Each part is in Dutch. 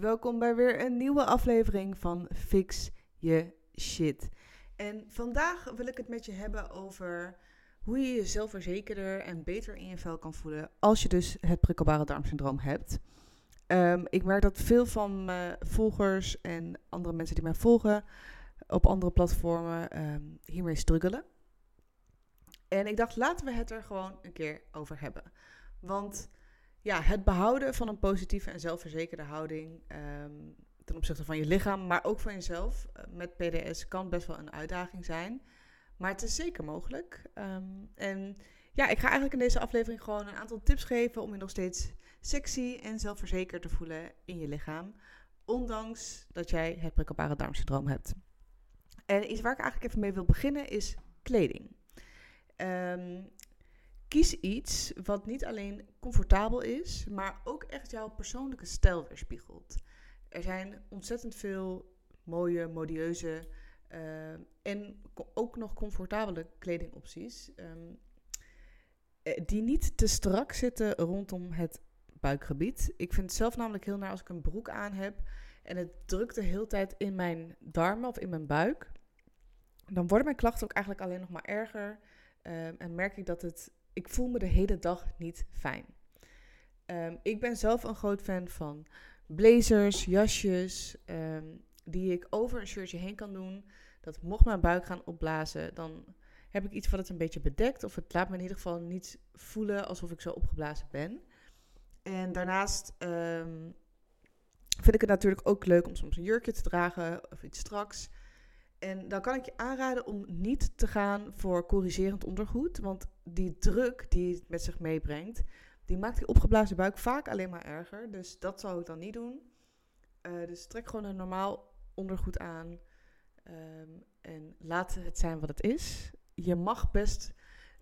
welkom bij weer een nieuwe aflevering van Fix Je Shit. En vandaag wil ik het met je hebben over hoe je je zelfverzekerder en beter in je vel kan voelen als je dus het prikkelbare darmsyndroom hebt. Ehm, ik merk dat veel van mijn volgers en andere mensen die mij volgen op andere platformen um, hiermee struggelen. En ik dacht, laten we het er gewoon een keer over hebben. Want ja, het behouden van een positieve en zelfverzekerde houding ehm, ten opzichte van je lichaam, maar ook van jezelf uh, met PDS kan best wel een uitdaging zijn. Maar het is zeker mogelijk. Um, en ja, ik ga eigenlijk in deze aflevering gewoon een aantal tips geven om je nog steeds sexy en zelfverzekerd te voelen in je lichaam. Ondanks dat jij het prikkelbare darmsyndroom hebt. En iets waar ik eigenlijk even mee wil beginnen is kleding. Um, kies iets wat niet alleen comfortabel is, maar ook echt jouw persoonlijke stijl weerspiegelt. Er zijn ontzettend veel mooie, modieuze uh, en ook nog comfortabele kledingopties. Um, die niet te strak zitten rondom het buikgebied. Ik vind het zelf namelijk heel naar als ik een broek aan heb en het drukt de hele tijd in mijn darmen of in mijn buik. Dan worden mijn klachten ook eigenlijk alleen nog maar erger. Um, en merk ik dat het ik voel me de hele dag niet fijn. Um, ik ben zelf een groot fan van blazers, jasjes, um, die ik over een shirtje heen kan doen. Dat mocht mijn buik gaan opblazen, dan heb ik iets wat het een beetje bedekt. Of het laat me in ieder geval niet voelen alsof ik zo opgeblazen ben. En daarnaast um, vind ik het natuurlijk ook leuk om soms een jurkje te dragen of iets straks. En dan kan ik je aanraden om niet te gaan voor corrigerend ondergoed. Want die druk die het met zich meebrengt, die maakt die opgeblazen buik vaak alleen maar erger. Dus dat zou ik dan niet doen. Uh, dus trek gewoon een normaal ondergoed aan. Um, en laat het zijn wat het is. Je mag best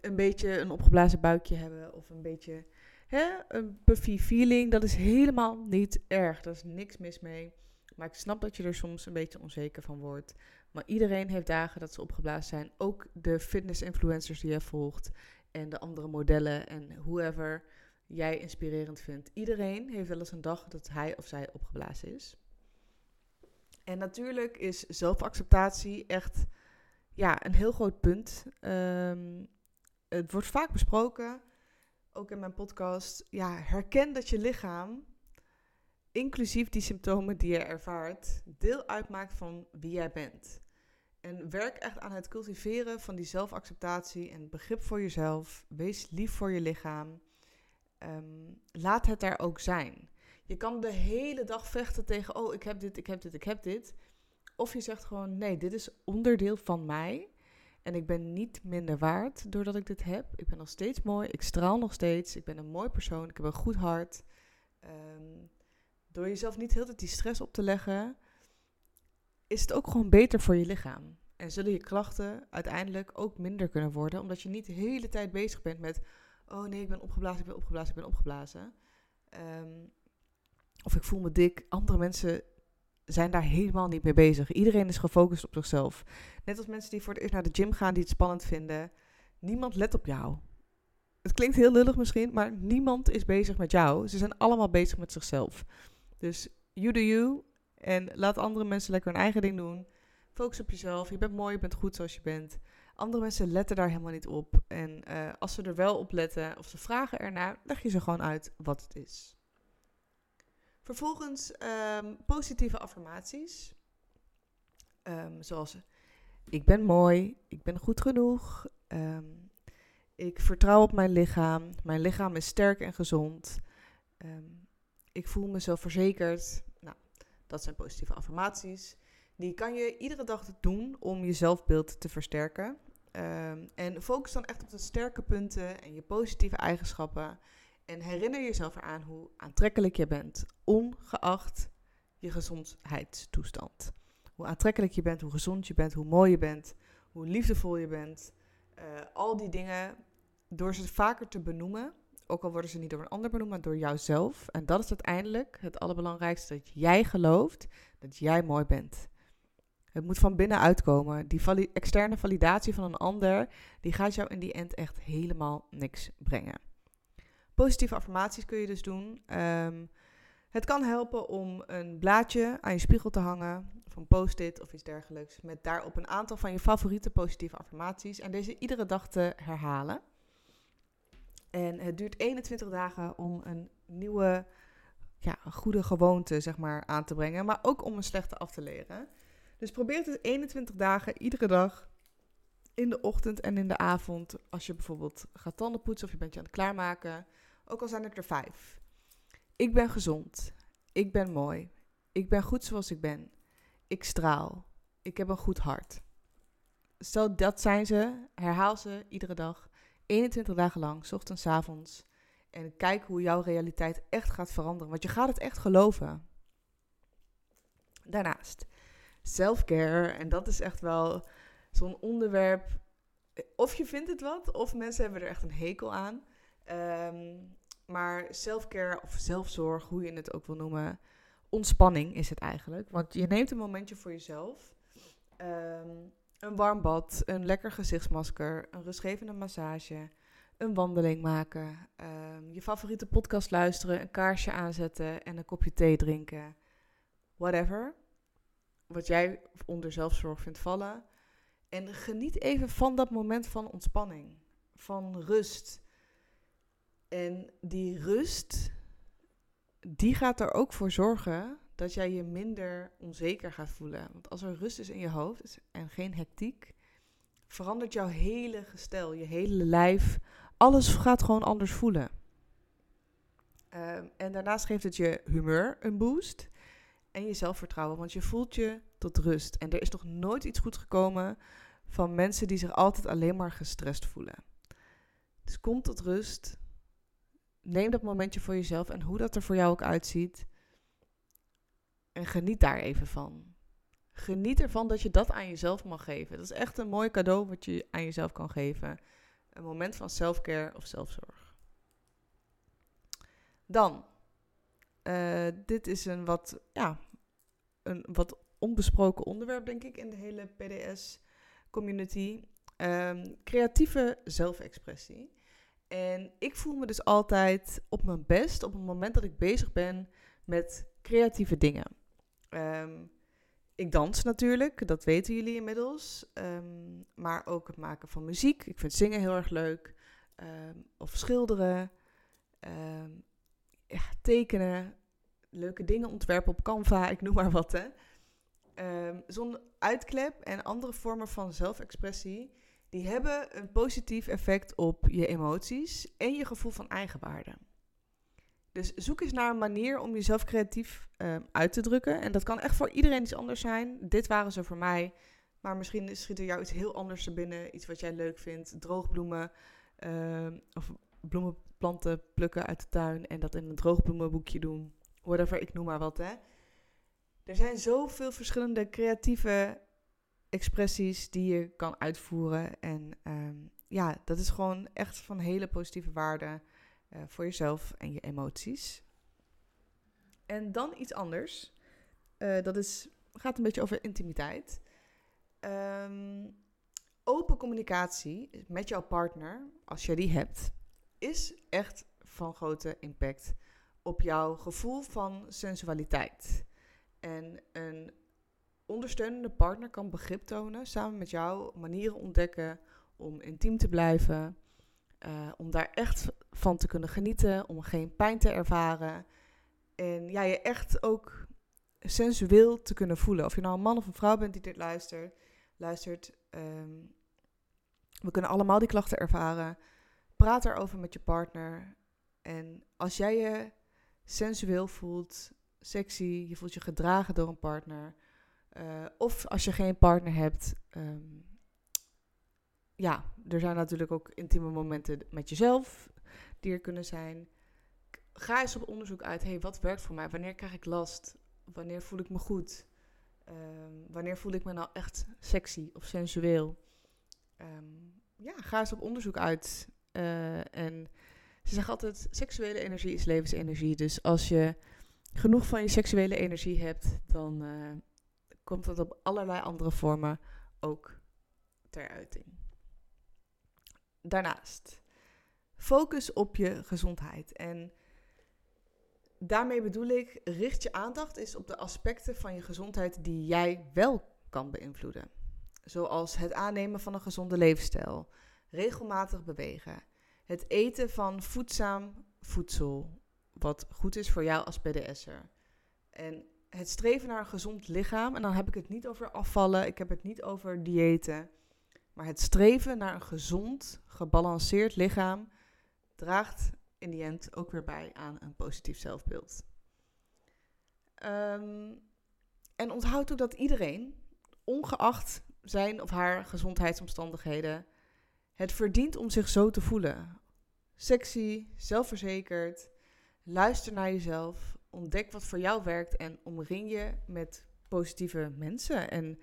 een beetje een opgeblazen buikje hebben. Of een beetje hè, een puffy feeling. Dat is helemaal niet erg. Daar is niks mis mee. Maar ik snap dat je er soms een beetje onzeker van wordt. Maar iedereen heeft dagen dat ze opgeblazen zijn. Ook de fitness-influencers die je volgt. En de andere modellen en whoever jij inspirerend vindt. Iedereen heeft wel eens een dag dat hij of zij opgeblazen is. En natuurlijk is zelfacceptatie echt ja, een heel groot punt. Um, het wordt vaak besproken, ook in mijn podcast. Ja, herken dat je lichaam inclusief die symptomen die je ervaart, deel uitmaakt van wie jij bent. En werk echt aan het cultiveren van die zelfacceptatie en begrip voor jezelf. Wees lief voor je lichaam. Um, laat het daar ook zijn. Je kan de hele dag vechten tegen, oh, ik heb dit, ik heb dit, ik heb dit. Of je zegt gewoon, nee, dit is onderdeel van mij. En ik ben niet minder waard doordat ik dit heb. Ik ben nog steeds mooi, ik straal nog steeds. Ik ben een mooi persoon, ik heb een goed hart. Um, door jezelf niet heel tijd die stress op te leggen, is het ook gewoon beter voor je lichaam. En zullen je klachten uiteindelijk ook minder kunnen worden, omdat je niet de hele tijd bezig bent met: oh nee, ik ben opgeblazen, ik ben opgeblazen, ik ben opgeblazen. Um, of ik voel me dik. Andere mensen zijn daar helemaal niet mee bezig. Iedereen is gefocust op zichzelf. Net als mensen die voor het eerst naar de gym gaan, die het spannend vinden. Niemand let op jou. Het klinkt heel lullig misschien, maar niemand is bezig met jou. Ze zijn allemaal bezig met zichzelf. Dus you do you. En laat andere mensen lekker hun eigen ding doen. Focus op jezelf. Je bent mooi, je bent goed zoals je bent. Andere mensen letten daar helemaal niet op. En uh, als ze er wel op letten of ze vragen ernaar, leg je ze gewoon uit wat het is. Vervolgens um, positieve affirmaties. Um, zoals ik ben mooi, ik ben goed genoeg, um, ik vertrouw op mijn lichaam, mijn lichaam is sterk en gezond. Ik voel mezelf verzekerd. Dat zijn positieve affirmaties. Die kan je iedere dag doen om je zelfbeeld te versterken. Um, en focus dan echt op de sterke punten en je positieve eigenschappen. En herinner jezelf eraan hoe aantrekkelijk je bent, ongeacht je gezondheidstoestand. Hoe aantrekkelijk je bent, hoe gezond je bent, hoe mooi je bent, hoe liefdevol je bent. Uh, al die dingen, door ze vaker te benoemen, ook al worden ze niet door een ander benoemd, maar door jouzelf. En dat is uiteindelijk het allerbelangrijkste, dat jij gelooft dat jij mooi bent. Het moet van binnen uitkomen. Die externe validatie van een ander, die gaat jou in die end echt helemaal niks brengen. Positieve affirmaties kun je dus doen. Um, Het kan helpen om een blaadje aan je spiegel te hangen, of een post-it of iets dergelijks, met daarop een aantal van je favoriete positieve affirmaties en deze iedere dag te herhalen. En het duurt 21 dagen om een nieuwe, ja, een goede gewoonte zeg maar, aan te brengen, maar ook om een slechte af te leren. Dus probeer het 21 dagen iedere dag in de ochtend en in de avond. Als je bijvoorbeeld gaat tanden poetsen of je bent je aan het klaarmaken. Ook al zijn het er vijf. Ik ben gezond. Ik ben mooi. Ik ben goed zoals ik ben. Ik straal. Ik heb een goed hart. Zo, dat zijn ze. Herhaal ze iedere dag. 21 dagen lang, ochtends, avonds. En kijk hoe jouw realiteit echt gaat veranderen. Want je gaat het echt geloven. Daarnaast, self-care. En dat is echt wel zo'n onderwerp. Of je vindt het wat, of mensen hebben er echt een hekel aan. Ehm, maar self-care of zelfzorg, hoe je het ook wil noemen. Ontspanning is het eigenlijk. Want je neemt een momentje voor jezelf. Ehm, een warm bad, een lekker gezichtsmasker, een rustgevende massage, een wandeling maken, ehm, je favoriete podcast luisteren, een kaarsje aanzetten en een kopje thee drinken. Whatever. Wat jij onder zelfzorg vindt vallen. En geniet even van dat moment van ontspanning, van rust. En die rust, die gaat er ook voor zorgen dat jij je minder onzeker gaat voelen. Want als er rust is in je hoofd en geen hectiek, verandert jouw hele gestel, je hele lijf. Alles gaat gewoon anders voelen. Ehm, en daarnaast geeft het je humeur een boost en je zelfvertrouwen, want je voelt je tot rust. En er is nog nooit iets goed gekomen van mensen die zich altijd alleen maar gestrest voelen. Dus kom tot rust. Neem dat momentje voor jezelf en hoe dat er voor jou ook uitziet. En geniet daar even van. Geniet ervan dat je dat aan jezelf mag geven. Dat is echt een mooi cadeau wat je aan jezelf kan geven. Een moment van selfcare of zelfzorg. Dan, uh, dit is een wat, ja, een wat onbesproken onderwerp, denk ik, in de hele PDS-community. Um, creatieve zelfexpressie. En ik voel me dus altijd op mijn best op het moment dat ik bezig ben met creatieve dingen. Um, ik dans natuurlijk, dat weten jullie inmiddels. Um, maar ook het maken van muziek. Ik vind zingen heel erg leuk. Um, of schilderen. ja, tekenen. Leuke dingen ontwerpen op Canva, ik noem maar wat. Hè. Zo'n uitklep en andere vormen van zelfexpressie... die hebben een positief effect op je emoties en je gevoel van eigenwaarde. Dus zoek eens naar een manier om jezelf creatief uh, uit te drukken. En dat kan echt voor iedereen iets anders zijn. Dit waren ze voor mij. Maar misschien schiet er jou iets heel anders er binnen. Iets wat jij leuk vindt. Droogbloemen. Uh, of bloemenplanten plukken uit de tuin. En dat in een droogbloemenboekje doen. Whatever, ik noem maar wat. Hè. Er zijn zoveel verschillende creatieve expressies die je kan uitvoeren. En um, ja, dat is gewoon echt van hele positieve waarde. Uh, voor jezelf en je emoties. En dan iets anders. Uh, dat is, gaat een beetje over intimiteit. Um, open communicatie met jouw partner, als je die hebt, is echt van grote impact op jouw gevoel van sensualiteit. En een ondersteunende partner kan begrip tonen, samen met jou manieren ontdekken om intiem te blijven, uh, om daar echt van te kunnen genieten, om geen pijn te ervaren. En ja, je echt ook sensueel te kunnen voelen. Of je nou een man of een vrouw bent die dit luistert. luistert um, we kunnen allemaal die klachten ervaren. Praat erover met je partner. En als jij je sensueel voelt, sexy, je voelt je gedragen door een partner. Uh, of als je geen partner hebt, um, ja, er zijn natuurlijk ook intieme momenten met jezelf die er kunnen zijn. Ga eens op onderzoek uit. hey, wat werkt voor mij? Wanneer krijg ik last? Wanneer voel ik me goed? Um, wanneer voel ik me nou echt sexy of sensueel? Um, ja, ga eens op onderzoek uit. Uh, en ze zeggen altijd: seksuele energie is levensenergie. Dus als je genoeg van je seksuele energie hebt, dan uh, komt dat op allerlei andere vormen ook ter uiting. Daarnaast, focus op je gezondheid. En daarmee bedoel ik, richt je aandacht eens op de aspecten van je gezondheid die jij wel kan beïnvloeden. Zoals het aannemen van een gezonde levensstijl, regelmatig bewegen, het eten van voedzaam voedsel, wat goed is voor jou als BDS'er. En het streven naar een gezond lichaam, en dan heb ik het niet over afvallen, ik heb het niet over diëten, maar het streven naar een gezond, gebalanceerd lichaam draagt in die end ook weer bij aan een positief zelfbeeld. Ehm, en onthoud ook dat iedereen, ongeacht zijn of haar gezondheidsomstandigheden, het verdient om zich zo te voelen. Sexy, zelfverzekerd, luister naar jezelf, ontdek wat voor jou werkt en omring je met positieve mensen en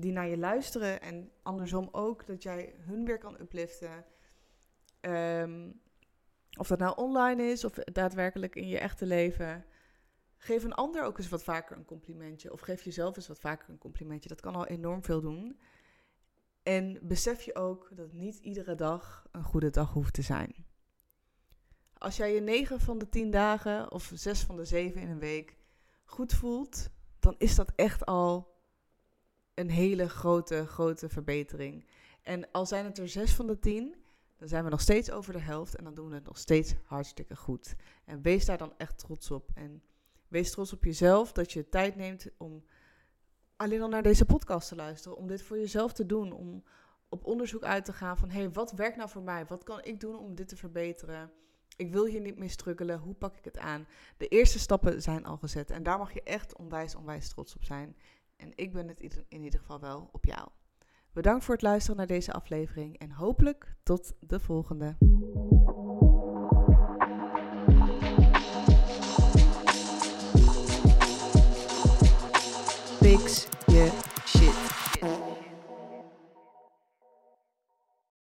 die naar je luisteren en andersom ook dat jij hun weer kan upliften. Ehm, of dat nou online is of daadwerkelijk in je echte leven. Geef een ander ook eens wat vaker een complimentje. Of geef jezelf eens wat vaker een complimentje. Dat kan al enorm veel doen. En besef je ook dat niet iedere dag een goede dag hoeft te zijn. Als jij je 9 van de 10 dagen of 6 van de 7 in een week goed voelt, dan is dat echt al een hele grote, grote verbetering. En al zijn het er 6 van de 10, dan zijn we nog steeds over de helft en dan doen we het nog steeds hartstikke goed. En wees daar dan echt trots op. En wees trots op jezelf dat je tijd neemt om alleen al naar deze podcast te luisteren. Om dit voor jezelf te doen. Om op onderzoek uit te gaan van hé, hey, wat werkt nou voor mij? Wat kan ik doen om dit te verbeteren? Ik wil hier niet mee struggelen. Hoe pak ik het aan? De eerste stappen zijn al gezet. En daar mag je echt onwijs, onwijs trots op zijn. En ik ben het in ieder geval wel op jou. Bedankt voor het luisteren naar deze aflevering en hopelijk tot de volgende.